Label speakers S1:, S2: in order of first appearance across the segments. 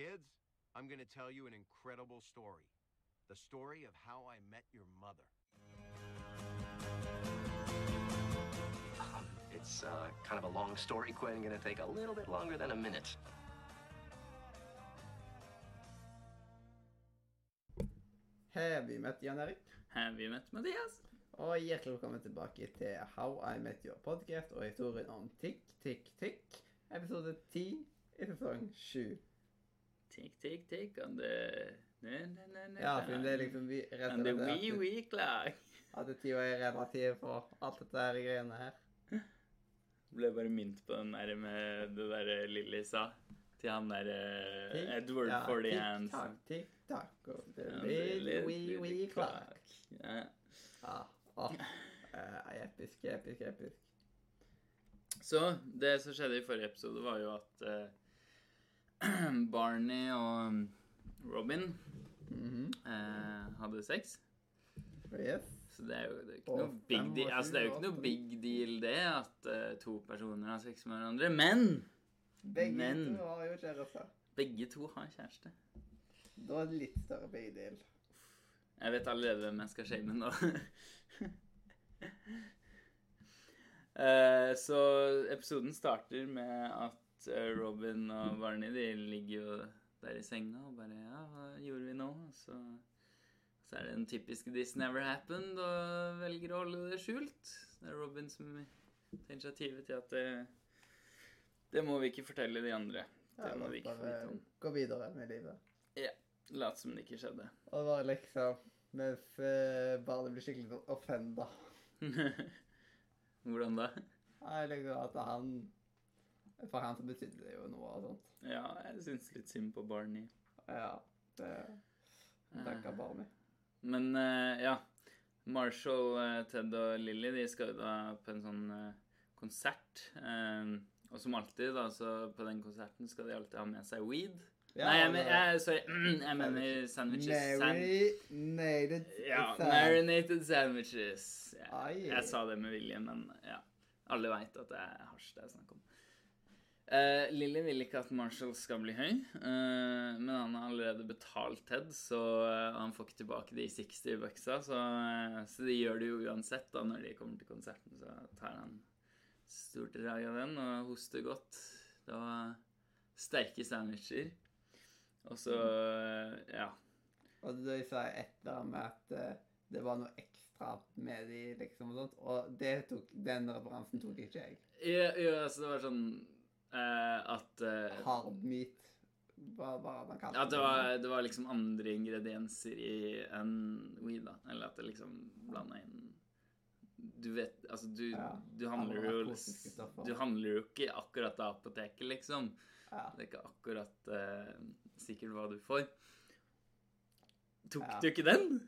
S1: Kids, I'm going to tell you an incredible story. The story of how I met your mother.
S2: It's uh, kind of a long story, Quinn. Gonna take a little bit longer than a minute.
S3: Har vi møtt Jan Erik?
S4: Har vi møtt Mathias?
S3: Og hjertelig velkommen tilbake til How I Met Your Podcast og historien om Tikk, tikk, tikk. Episode 10 i sesong 7.
S4: Tikk, tick, tick on the ne, ne, ne, ne.
S3: Ja, for det er liksom vi rett
S4: On
S3: og
S4: the wee
S3: at,
S4: wee clock.
S3: at tida er relativ for alt dette her greiene her.
S4: Ble bare minnet på den der med det der Lilly sa til han der
S3: uh,
S4: Edward
S3: ja,
S4: for the hands.
S3: Tikk-takk, tick, takk.
S4: On the
S3: little wee
S4: wee
S3: clock.
S4: Ja.
S3: Ja, oh. uh, episk, episk, episk.
S4: Så det som skjedde i forrige episode, var jo at eh, Barney og Robin
S3: Mhm.
S4: eh, hadde sex.
S3: Yes.
S4: Så det er jo det er ikke noe big deal, altså, det er jo ikke noe big deal det at uh, to personer har sex med hverandre. Men
S3: Begge
S4: Men-
S3: to har jo kjæreste.
S4: begge to har kjæreste.
S3: Da er det litt større big deal.
S4: Jeg vet allerede hvem jeg skal shame nå. Eh, så episoden starter med at eh, Robin og Barney de ligger jo der i senga og bare Ja, hva gjorde vi nå? Så, så er det en typisk 'This never happened' og velger å holde det skjult. Det er Robin som tar initiativet til at det, det må vi ikke fortelle de andre. Det
S3: Ja,
S4: må vi ikke få vite om.
S3: gå videre med livet.
S4: Ja, Late som det ikke skjedde.
S3: Og det var liksom Mens eh, barnet blir skikkelig sånn offenda.
S4: Hvordan da?
S3: Nei, liksom at han For han så betydde det jo noe og sånt.
S4: Ja, jeg syns litt synd på Barney.
S3: Ja. Det Stakkar Barney.
S4: Men eh, ja. Marshall, eh, Ted og Lily de skal jo da på en sånn eh, konsert. eh, og som alltid, da, så på den konserten skal de alltid ha med seg weed. Nei, jeg, men, jeg, sorry. Jeg mener sandwiches. Sand
S3: Marinated
S4: ja, marinated sandwiches. Ja,
S3: Ai.
S4: jeg sa det med vilje, men ja. Alle veit at det er hasj det er snakk om. Uh, Lilly vil ikke at Marshall skal bli høy, uh, men han har allerede betalt Ted, så uh, han får ikke tilbake de 60 bucksa. Så, så de gjør det jo uansett da når de kommer til konserten. Så tar han stort drag av den og hoster godt. Det var sterke sandwicher. Og så, ja
S3: Og du sa et eller annet med at det var noe ekstra med de, liksom, og sånt. Og det tok, den referansen tok ikke jeg.
S4: Ja, ja, altså det var sånn at eh,
S3: Hard meat. Hva var det man
S4: At det var, det var liksom andre ingredienser i enn weed, da. Eller at det liksom blanda inn Du vet Altså, du,
S3: Ja,
S4: du handler jo. Du handler jo ikke akkurat av apoteket, liksom.
S3: Ja.
S4: Det er ikke akkurat uh, sikkert hva du får. Tok
S3: Ja.
S4: du ikke den?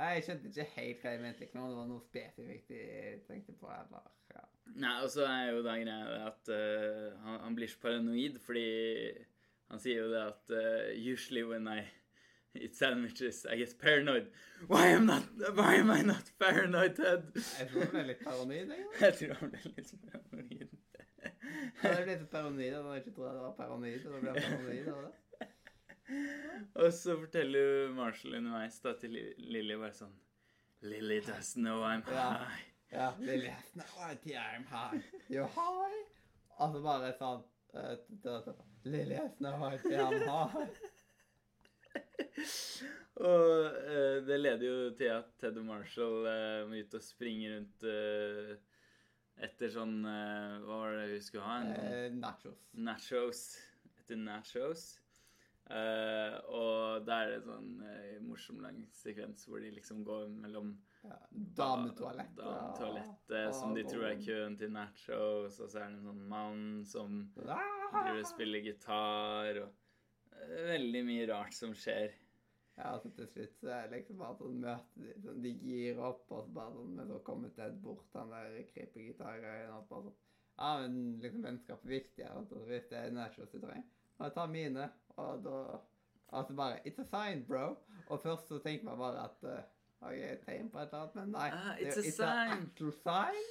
S3: Jeg skjønte ikke helt hva jeg mente, det var noe spesifikt jeg tenkte på. eller, ja.
S4: Nei, og så er jo da greia at uh, han, han blir så paranoid fordi han sier jo det at uh, Usually when I eat sandwiches, I get paranoid. Why am, not, why am I not paranoid, Ted?
S3: Jeg tror han ble litt paranoid. Jeg,
S4: Jeg tror han ble litt paranoid.
S3: Han ble blitt paranoid og han ikke trodde han var paranoid. og da ble han paranoid av det.
S4: Og så forteller Marshall underveis da til Lilly bare sånn Lily doesn't know I'm high.
S3: Ja, Has no idea I'm high. You're high? Og så bare sånn idea I'm high.
S4: Og eh, det leder jo til at Ted og Marshall eh, må ut og springe rundt eh, etter sånn eh, Hva var det vi skulle ha? En
S3: Eh, nachos.
S4: nachos. Etter nachos. Eh, og da er det en sånn eh, morsom lang sekvens hvor de liksom går mellom
S3: Ja, Dametoalettet.
S4: dametoalettet, som de tror er køen til nachos, og så er det en sånn mann som
S3: Ah!
S4: driver og spiller gitar, og eh, veldig mye rart som skjer.
S3: Ja, så til slutt så er det liksom bare sånn møte de, sånn, de gir opp, og så bare sånn, men så kommer Ted bort, han der krypegitargreien, og bare sånn, ja, men liksom vennskap er viktigere, og hvis det er nachos du trenger, og jeg tar mine, og da, altså bare, it's a sign, bro. Og først så tenker man bare at, uh, har jeg tegn på et eller annet, men nei.
S4: Ah,
S3: det er
S4: it's a sign.
S3: actual sign.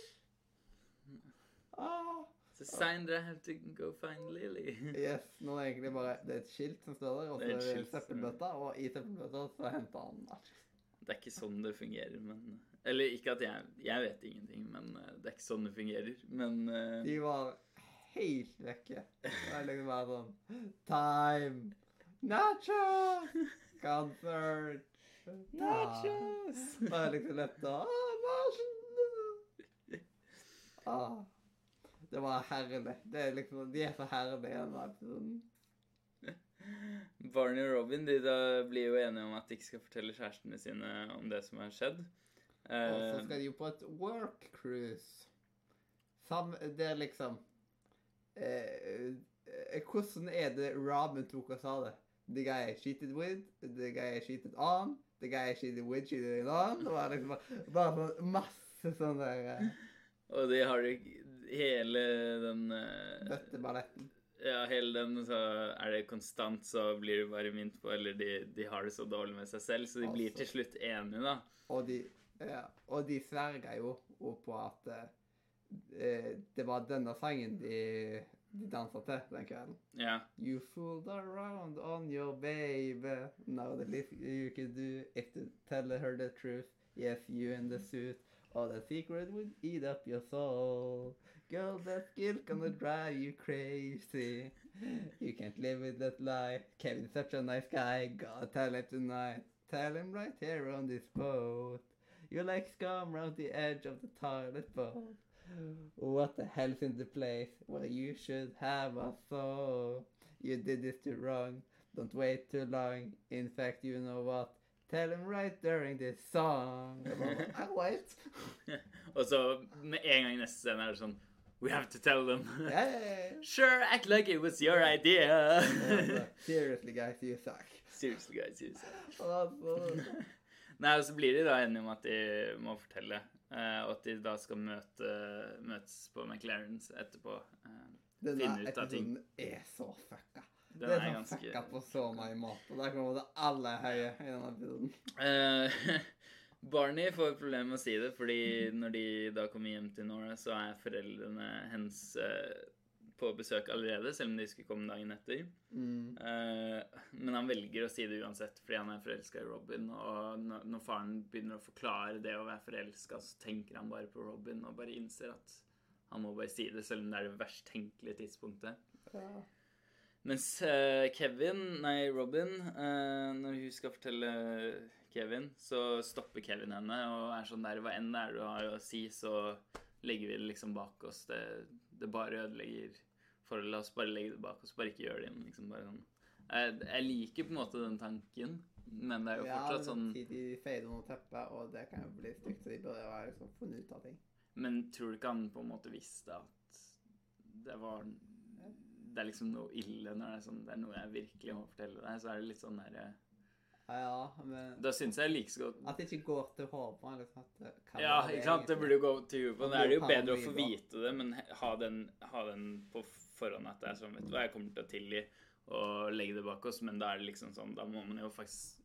S3: Ah,
S4: a sign that I have to go find Lily.
S3: Yes, nå er det egentlig bare Det er et skilt som står der, og så
S4: er et
S3: det søppelbøtta, og i søppelbøtta så henter han nachos.
S4: Det er ikke sånn det fungerer, men Eller ikke at jeg Jeg vet ingenting, men eh, det er ikke sånn det fungerer. Men uh...
S3: De var helt vekke. Det er liksom bare sånn Time! Nature! Concert!
S4: Nachos!
S3: Da er liksom lett å! Ah. Det var herlig. Det er liksom, de er så herlige i denne episoden.
S4: Barney og Robin de da blir jo enige om at de ikke skal fortelle kjærestene sine om det som har skjedd.
S3: Og så
S4: Eh,
S3: skal de jo på et work cruise. Sam, det er liksom eh, eh, Hvordan er det Robin tok og sa det? The guy I cheated with, the guy I cheated on, the guy she cheated with, cheated on. Det var liksom bare, bare sånn masse sånn der eh,
S4: og de har du hele den eh,
S3: bøtteballetten.
S4: Ja, hele den, så er det konstant, så blir du bare minnet på Eller de, de har det så dårlig med seg selv, så de blir
S3: Altså.
S4: til slutt enige, da.
S3: Og de, ja, og de sverger jo på at eh, det var denne sangen de, de dansa til den kvelden. You fooled around on your baby. Now the least you can do is to tell her the truth. Yes, you in the suit. Or the secret would eat up your soul. Girl, that guilt gonna drive you crazy. You can't live with that lie. Kevin's such a nice guy. Gotta tell him tonight. Tell him right here on this boat. You're like scum round the edge of the toilet bowl. What the hell's in the place Well, you should have a soul? You did this too wrong. Don't wait too long. In fact, you know what? Tell him right during this song. I wait.
S4: Og så med en gang i neste scene er det sånn We have to tell them.
S3: Yeah, yeah, yeah.
S4: Sure, act like it was your idea.
S3: Og så, Seriously, guys, you suck.
S4: Seriously, guys. you suck. Nei, og så blir de da enige om at de må fortelle, eh, og at de da skal møte, møtes på McLarens etterpå. Eh,
S3: Denne
S4: Finne ut av ting.
S3: Den er så fucka.
S4: Den
S3: det er,
S4: er ganske-
S3: fucka på så mange måter. Der kommer det alle høye i denne episoden.
S4: Eh, Barney får et problem med å si det, fordi når de da kommer hjem til Nora, så er foreldrene hennes på besøk allerede, selv om de skulle komme dagen etter.
S3: Mm.
S4: Uh, men han velger å si det uansett, fordi han er forelska i Robin. Og når, faren begynner å forklare det å være forelska, så tenker han bare på Robin og bare innser at han må bare si det, selv om det er det verst tenkelige tidspunktet.
S3: Ja.
S4: Mens uh, Kevin, nei, Robin, uh, når hun skal fortelle Kevin, så stopper Kevin henne og er sånn der Hva enn det er du har å si, så legger vi det liksom bak oss. Det, det bare ødelegger forholdet. La oss bare legge det bak oss. Bare ikke gjøre det igjen. Liksom sånn. Jeg, jeg liker på en måte den tanken, men det er jo
S3: Ja,
S4: fortsatt sånn
S3: Ja, de feider under teppet, og det kan jo bli stygt, så de burde ha liksom funnet ut av ting.
S4: Men tror du ikke han på en måte visste at det var Det er liksom noe ille når det er sånn Det er noe jeg virkelig må fortelle deg, så er det litt sånn derre
S3: Ja, ja, men
S4: Da syns jeg like så godt
S3: At det ikke går til hodet. Liksom, at det
S4: Ja, ikke sant? Det burde jo gå til på. Da er det jo bedre å få vite det, men ha den, ha den på forhånd at det er sånn Vet du hva, jeg kommer til å tilgi og legge det bak oss, men da er det liksom sånn Da må man jo faktisk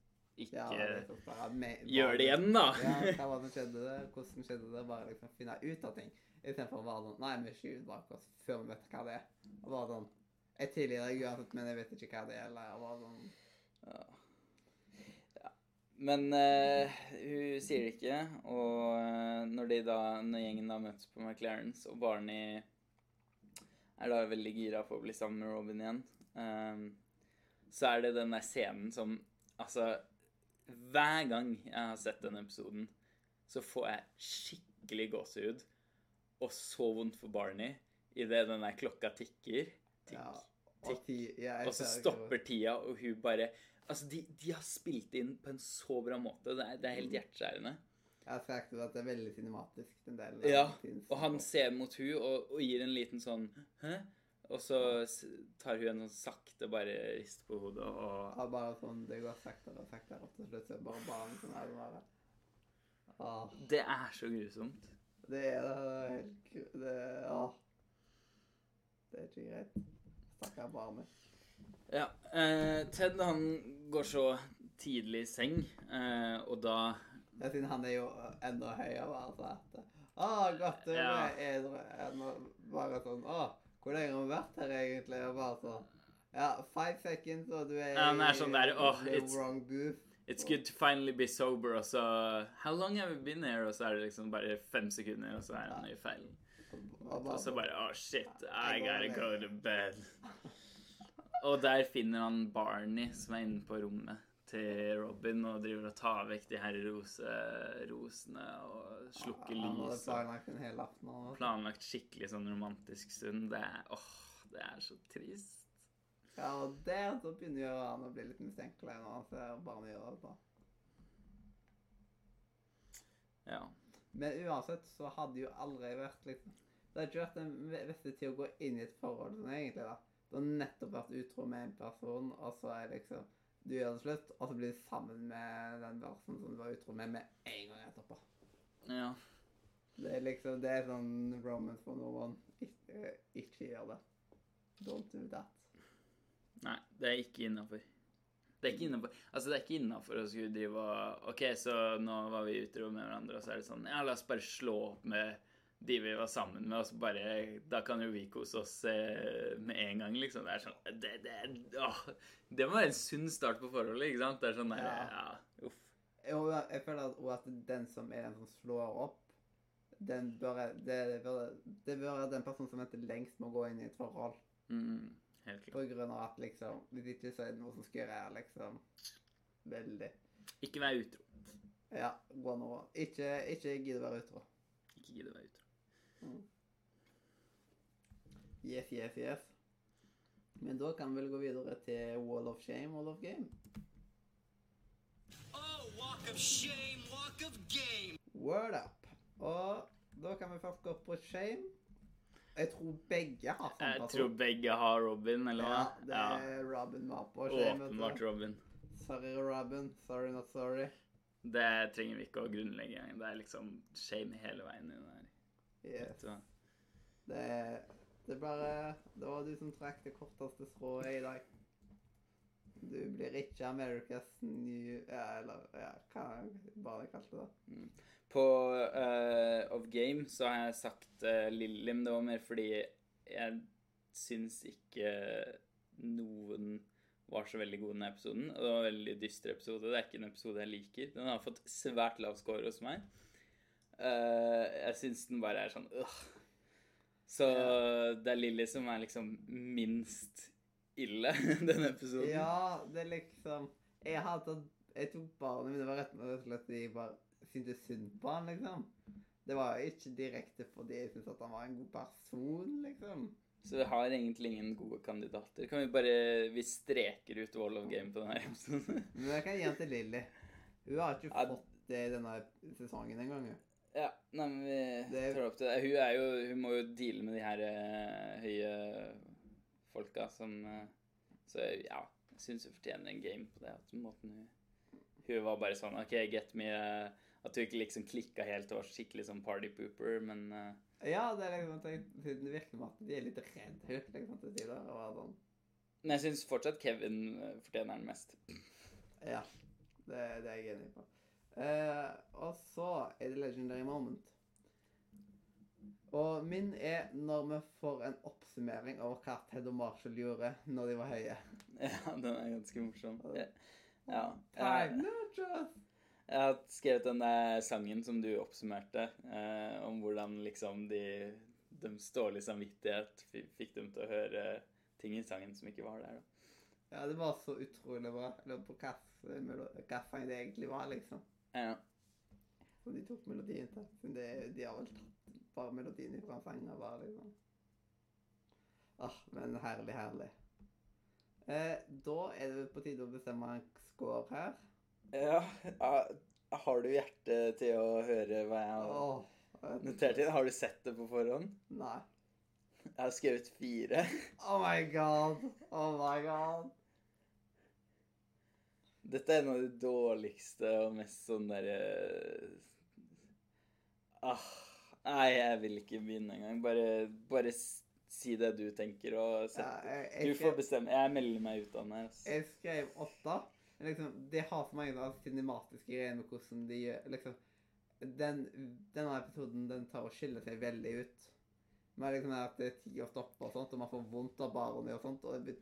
S4: ikke
S3: Ja, bare med-
S4: gjøre det igjen, da.
S3: Ja, hva var det som skjedde det, Hvordan skjedde det? Bare liksom finne ut av ting. Istedenfor å være sånn Nei, vi skyver bak oss før vi vet hva det er. Og bare sånn Jeg tilgir deg uansett, men jeg vet ikke hva det er. Eller bare sånn ja.
S4: Men uh, hun sier det ikke, og eh, når, de da, når gjengen da møtes på McLarens, og Barney er da veldig gira på å bli sammen med Robin igjen, Um, så er det den der scenen som Altså, hver gang jeg har sett den episoden, så får jeg skikkelig gåsehud, og så vondt for Barney idet den der klokka tikker. Tikk,
S3: Ja.
S4: tikk.
S3: Og, ti, ja,
S4: Og så stopper tida, og hun bare Altså, de, de har spilt inn på en så bra måte. Det er, det er helt hjerteskjærende.
S3: Jeg har sagt at det er veldig cinematisk. den delen.
S4: Ja, og han ser mot hun og, og gir en liten sånn Hæ? Og så tar hun en sånn sakte bare rist på hodet og
S3: Ja, bare sånn, Det går saktere og saktere, og til slutt så bare barn som er bare Åh,
S4: Det er så grusomt.
S3: Det er det. helt det, Åh. Det er ikke greit. Stakkar barnet.
S4: Ja. Eh, Ted han går så tidlig i seng, eh, og da
S3: Ja, siden han er jo enda høyere, altså at Å, godt du
S4: Ja.
S3: er edru. Bare sånn Å, Hvor lenge har vi vært her egentlig? Og bare sånn Ja, five seconds, og du er
S4: men er sånn der, åh, it's-. It's good to finally be sober, og så How long have we been here? Og så er det liksom bare fem sekunder, og så er han i feil.
S3: Og
S4: Og så
S3: bare,
S4: Å, Oh shit, I gotta go to bed. Og der finner han Barney, som er inne på rommet til Robin, og driver og tar vekk de her rose, rosene og slukker
S3: ja,
S4: lys.
S3: planlagt en hel aften. han, altså.
S4: Planlagt skikkelig sånn romantisk stund. Det er åh, det er så trist.
S3: Ja, og der så begynner jo han å bli litt mistenkelig når han ser barnet gjøre det. på
S4: Ja.
S3: Men uansett så hadde jo aldri vært liksom Det hadde ikke vært den beste tid å gå inn i et forhold sånn egentlig, da. Du har nettopp vært utro med en person, og så er det liksom Du gjør det slutt, og så blir du sammen med den personen som du var utro med, med en gang etterpå.
S4: ja.
S3: Det er liksom Det er sånn romance for noen. Ikke, ikke gjør det. Don't do that.
S4: Nei, det er ikke innafor. Det er ikke innafor Altså, det er ikke innafor å skulle drive og OK, så nå var vi utro med hverandre, og så er det sånn Ja, la oss bare slå opp med de vi var sammen med, og så bare Da kan jo vi kose oss eh, med en gang, liksom. Det er sånn Det, det, åh, det må være en sunn start på forholdet, ikke sant? Det er sånn der
S3: Ja.
S4: Ja, uff.
S3: Og jeg føler at, at den som er den som slår opp, den bør, det, bør, det bør være den personen som venter lengst med å gå inn i et forhold.
S4: Mm, helt klart.
S3: På grunn av at liksom Hvis ikke så er det noe som skal gjøre liksom Veldig.
S4: Ikke vær utro.
S3: Ja, gå nå. Ikke, ikke gidd å være utro.
S4: Ikke gidd å være utro.
S3: Yes, yes, yes. Men da kan vi vel gå videre til Wall of Shame, Wall of Game.
S5: Oh, walk of shame, walk of game.
S3: Word up. Og da kan vi først gå på Shame. Jeg tror begge har samme
S4: Jeg tror begge har Robin, eller hva?
S3: Ja, det er Robin var på Shame.
S4: Åpenbart Robin.
S3: Sorry, Robin. Sorry, not sorry.
S4: Det trenger vi ikke å grunnlegge engang. Det er liksom shame hele veien.
S3: Yes. Det, det er bare Det var du som trakk det korteste strået i dag. Du blir ikke Americas Ja, eller ja, hva bare kalte det.
S4: På uh, Of Game så har jeg sagt uh, Lillim. det var mer fordi jeg syns ikke noen var så veldig god denne episoden. Og det var en veldig dyster episode. Det er ikke en episode jeg liker. Den har fått svært lav score hos meg. Eh, jeg syns den bare er sånn øh. Så det er Lilly som er liksom minst ille denne episoden.
S3: Ja, det er liksom Jeg har tatt Jeg tok barna mine var rett og slett jeg bare syntes synd på han, liksom. Det var jo ikke direkte fordi jeg syntes at han var en god person, liksom.
S4: Så vi har egentlig ingen gode kandidater. Kan vi bare Vi streker ut Wall of Game på denne episoden?
S3: Men jeg kan gi den til Lilly. Hun har ikke
S4: Ja.
S3: fått det i denne sesongen engang.
S4: Ja, nei, men vi
S3: Det-
S4: tar opp til det. Hun, er jo, hun må jo deale med de her uh, høye folka som uh, Så ja, jeg syns hun fortjener en game på det. At måten hun Hun var bare sånn OK, get me uh, At hun ikke liksom klikka helt og var skikkelig sånn party pooper, men
S3: Ja, det er liksom Det virker som at de er litt redde liksom, til tider. Og sånn.
S4: Men jeg syns fortsatt Kevin fortjener den mest.
S3: Ja, det, det er jeg enig på. Uh, og så er det Legendary Moment. Og min er når vi får en oppsummering over hva Ted og Marshall gjorde når de var høye.
S4: Ja, den er ganske morsom. Ja. ja. Jeg, har skrevet den der sangen som du oppsummerte, eh, om hvordan liksom de deres dårlige samvittighet fikk dem til å høre ting i sangen som ikke var der. da.
S3: Ja, det var så utrolig bra. Eller på hvilken det egentlig var, liksom.
S4: Ja.
S3: Som de tok melodien til. Men det, de har vel tatt bare melodien fra en sang. og Bare, liksom. Ah, men herlig, herlig. Eh, da er det på tide å bestemme en score her.
S4: ja. Har du hjerte til å høre hva jeg har
S3: oh, eh,
S4: notert inn? Har du sett det på forhånd?
S3: nei.
S4: Jeg har skrevet fire.
S3: Oh my god. Oh my god.
S4: Dette er en av de dårligste og mest sånn derre ah, Nei, jeg vil ikke begynne engang. Bare, bare si det du tenker, og sett
S3: ja,
S4: Du får bestemme. Jeg melder meg ut av den her.
S3: jeg skrev åtte. Liksom, det har så mange av cinematiske greier med hvordan de gjør liksom, den, Denne episoden den tar og skiller seg veldig ut. Men liksom at det er tid å stoppe og sånt, og man får vondt av barene og sånt, og det,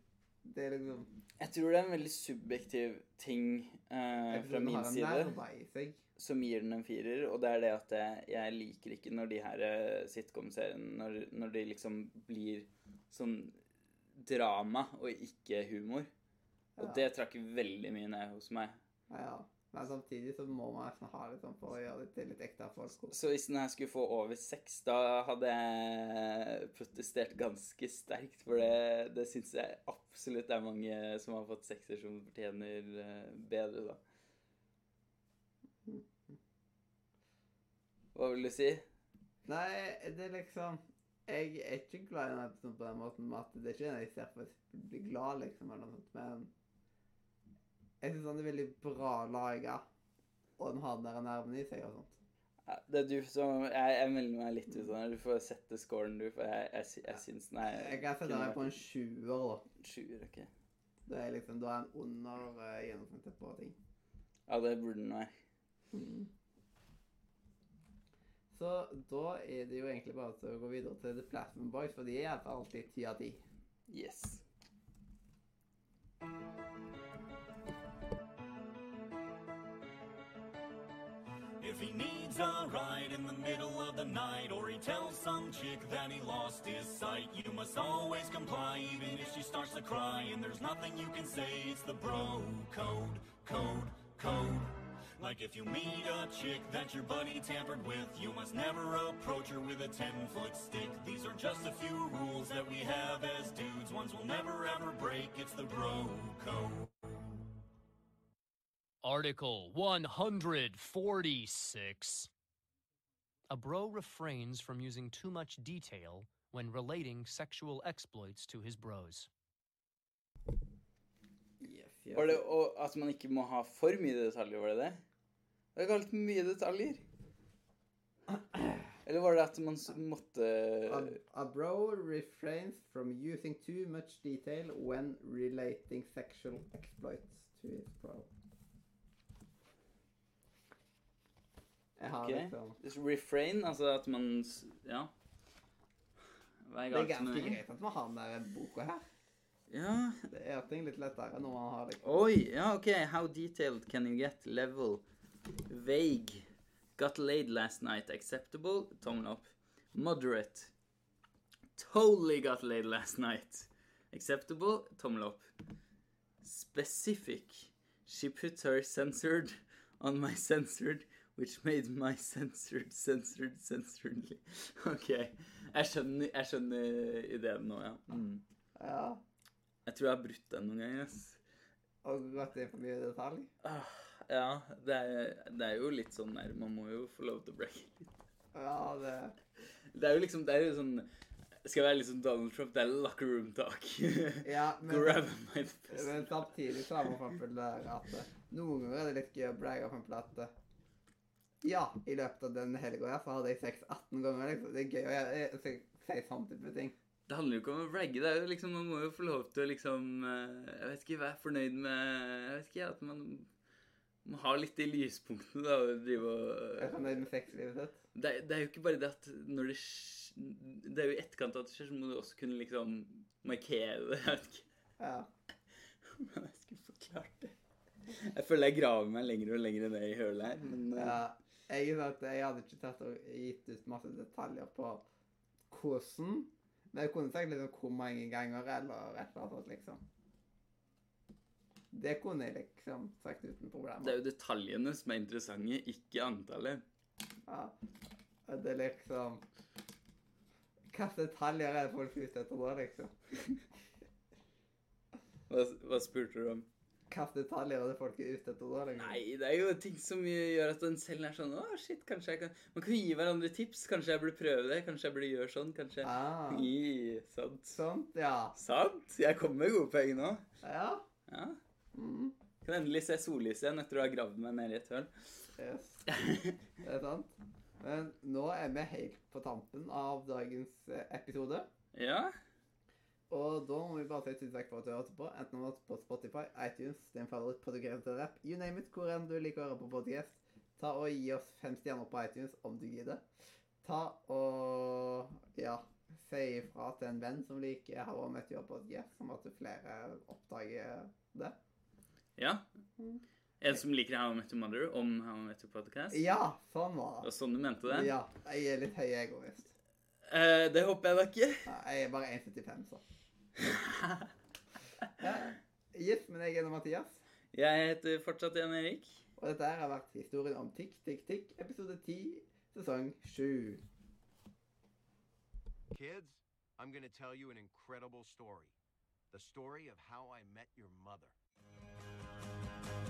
S3: det er liksom
S4: Jeg tror det er en veldig subjektiv ting eh, fra
S3: tror den
S4: min
S3: har en
S4: side
S3: i seg.
S4: Som gir den en firer, og det er det at jeg, jeg liker ikke når de her eh, sitcom-seriene når, når de liksom blir sånn drama og ikke humor. Og
S3: Ja.
S4: det trakk veldig mye ned hos meg.
S3: Ja. Men samtidig så må man nesten ha litt sånn for å gjøre det til litt ekte folk.
S4: Så hvis den her skulle få over seks, da hadde jeg protestert ganske sterkt. For det, det syns jeg absolutt er mange som har fått sekser som fortjener eh, bedre, da. Hva vil du si?
S3: Nei, det er liksom Jeg er ikke glad i den episoden på den måten at det er ikke den jeg ser for å bli glad, liksom, eller noe sånt, men jeg syns han er veldig bra laga, og den har den der nerven i seg og sånt.
S4: Ja, Det er du som Jeg, jeg melder meg litt ut av det. Du får sette scoren, du, for jeg, jeg, sy- jeg syns den er
S3: Jeg kan sette den på en sjuer, da.
S4: Sjuer, ok.
S3: Det er liksom, Da er han under uh, gjennomsnittet på ting.
S4: Ja, det burde den være.
S3: Mm. Så da er det jo egentlig bare til å gå videre til The Plasmon Boys, for de er iallfall alltid ti av ti.
S4: Yes.
S5: If he needs a ride in the middle of the night, or he tells some chick that he lost his sight, you must always comply, even if she starts to cry. And there's nothing you can say, it's the bro code, code, code. Like if you meet a chick that your buddy tampered with, you must never approach her with a 10 foot stick. These are just a few rules that we have as dudes, ones we'll never ever break. It's the bro code.
S6: Article 146. A bro refrains from using too much detail when relating sexual exploits to his bros.
S3: Yes, yes.
S4: Var det og at man ikke må ha for mye detaljer, var det det? Det er litt mye detaljer. Eller var det at man måtte
S3: A, a bro refrains from using too much detail when relating sexual exploits to his bro. Jeg har
S4: Ok.
S3: liksom
S4: Refrain, altså at man Ja. Hva er
S3: Det er ganske greit at man har den der boka her.
S4: Ja.
S3: Det er ting litt lettere når man har liksom
S4: Oi, ja, ok. How detailed can you get? Level. Vague. Got laid last night. Acceptable. Tommel opp. Moderate. Totally got laid last night. Acceptable. Tommel opp. Specific. She put her censored on my censored, which made my censored censored censoredly. OK. Jeg skjønner, jeg skjønner ideen nå, ja. Mm.
S3: Ja.
S4: Jeg tror jeg har brutt den noen ganger. ass.
S3: Og gått inn for mye detalj.
S4: Ah, ja, det er, det er jo litt sånn der Man må jo få lov til å breake litt.
S3: Ja, det
S4: Det er jo liksom Det er jo sånn Skal være sånn Donald Trump, det er locker room talk.
S3: Ja, men,
S4: Grab my pussy.
S3: men samtidig så har man for eksempel at eh, noen ganger er det litt gøy å bragge for at eh, Ja, i løpet av den helga så hadde jeg sex 18 ganger, liksom. Det er gøy å si si sånn type ting.
S4: Det handler jo ikke om å bragge. Det er jo liksom Man må jo få lov til å liksom eh, Jeg vet ikke, være fornøyd med Jeg vet ikke, at man må har litt de lyspunktene, da, og drive
S3: Jeg er
S4: og
S3: fornøyd med sexlivet ditt?
S4: det, er- det er jo ikke bare det at når det Det er jo i etterkant av at det skjer, så må du også kunne liksom markere det. Jeg vet ikke.
S3: Ja.
S4: Men jeg skulle forklart det. Jeg føler jeg graver meg lenger og lenger ned i hølet her, men eh,
S3: ja. Jeg, vet, jeg hadde ikke tatt og gitt ut masse detaljer på hvordan, men jeg kunne sagt liksom hvor mange ganger eller et eller annet liksom. Det kunne jeg liksom sagt uten problemer.
S4: det er jo detaljene som er interessante, ikke antallet.
S3: Ja. Det er liksom Hvilke detaljer er det folk er ute etter da, liksom?
S4: Hva, hva spurte du om?
S3: Hvilke detaljer er det folk er ute etter da, liksom?
S4: Nei, det er jo ting som gjør at en selv er sånn Å, shit, kanskje jeg kan Man kan gi hverandre tips. Kanskje jeg burde prøve det. Kanskje jeg burde gjøre sånn. Kanskje
S3: Ah,
S4: I, Sant.
S3: sånt, ja.
S4: Sant? Jeg kommer med gode poeng nå.
S3: Ja.
S4: Ja.
S3: Mm.
S4: Kan endelig se sollyset igjen etter å ha gravd meg ned i et høl.
S3: Yes. Det er sant. Men nå er vi helt på tampen av dagens eh, episode.
S4: Ja.
S3: Og da må vi bare si tusen takk for at du hørte på. Enten om du hørte på Spotify, iTunes, din rapp, you name it, hvor enn du liker å høre på podcast. Ta og gi oss fem stjerner på iTunes om du gidder. Ta og ja, si ifra til en venn som liker How I Met Your Podcast, som at flere oppdager det.
S4: Ja.
S3: Mm.
S4: En som liker How I Met Your Mother om How I Met Your Podcast?
S3: Ja, sånn var
S4: Det var sånn du mente det?
S3: Ja, jeg er litt høy egoist.
S4: Eh, det håper jeg da ikke.
S3: Ja, Jeg er bare 1,75, så. Ja. Yes, men jeg er Mathias.
S4: Jeg heter fortsatt Jan Erik.
S3: Og dette her har vært historien om Tikk, tikk, tikk, episode 10, sesong 7.
S1: Kids, I'm gonna tell you an incredible story. The story of how I met your mother.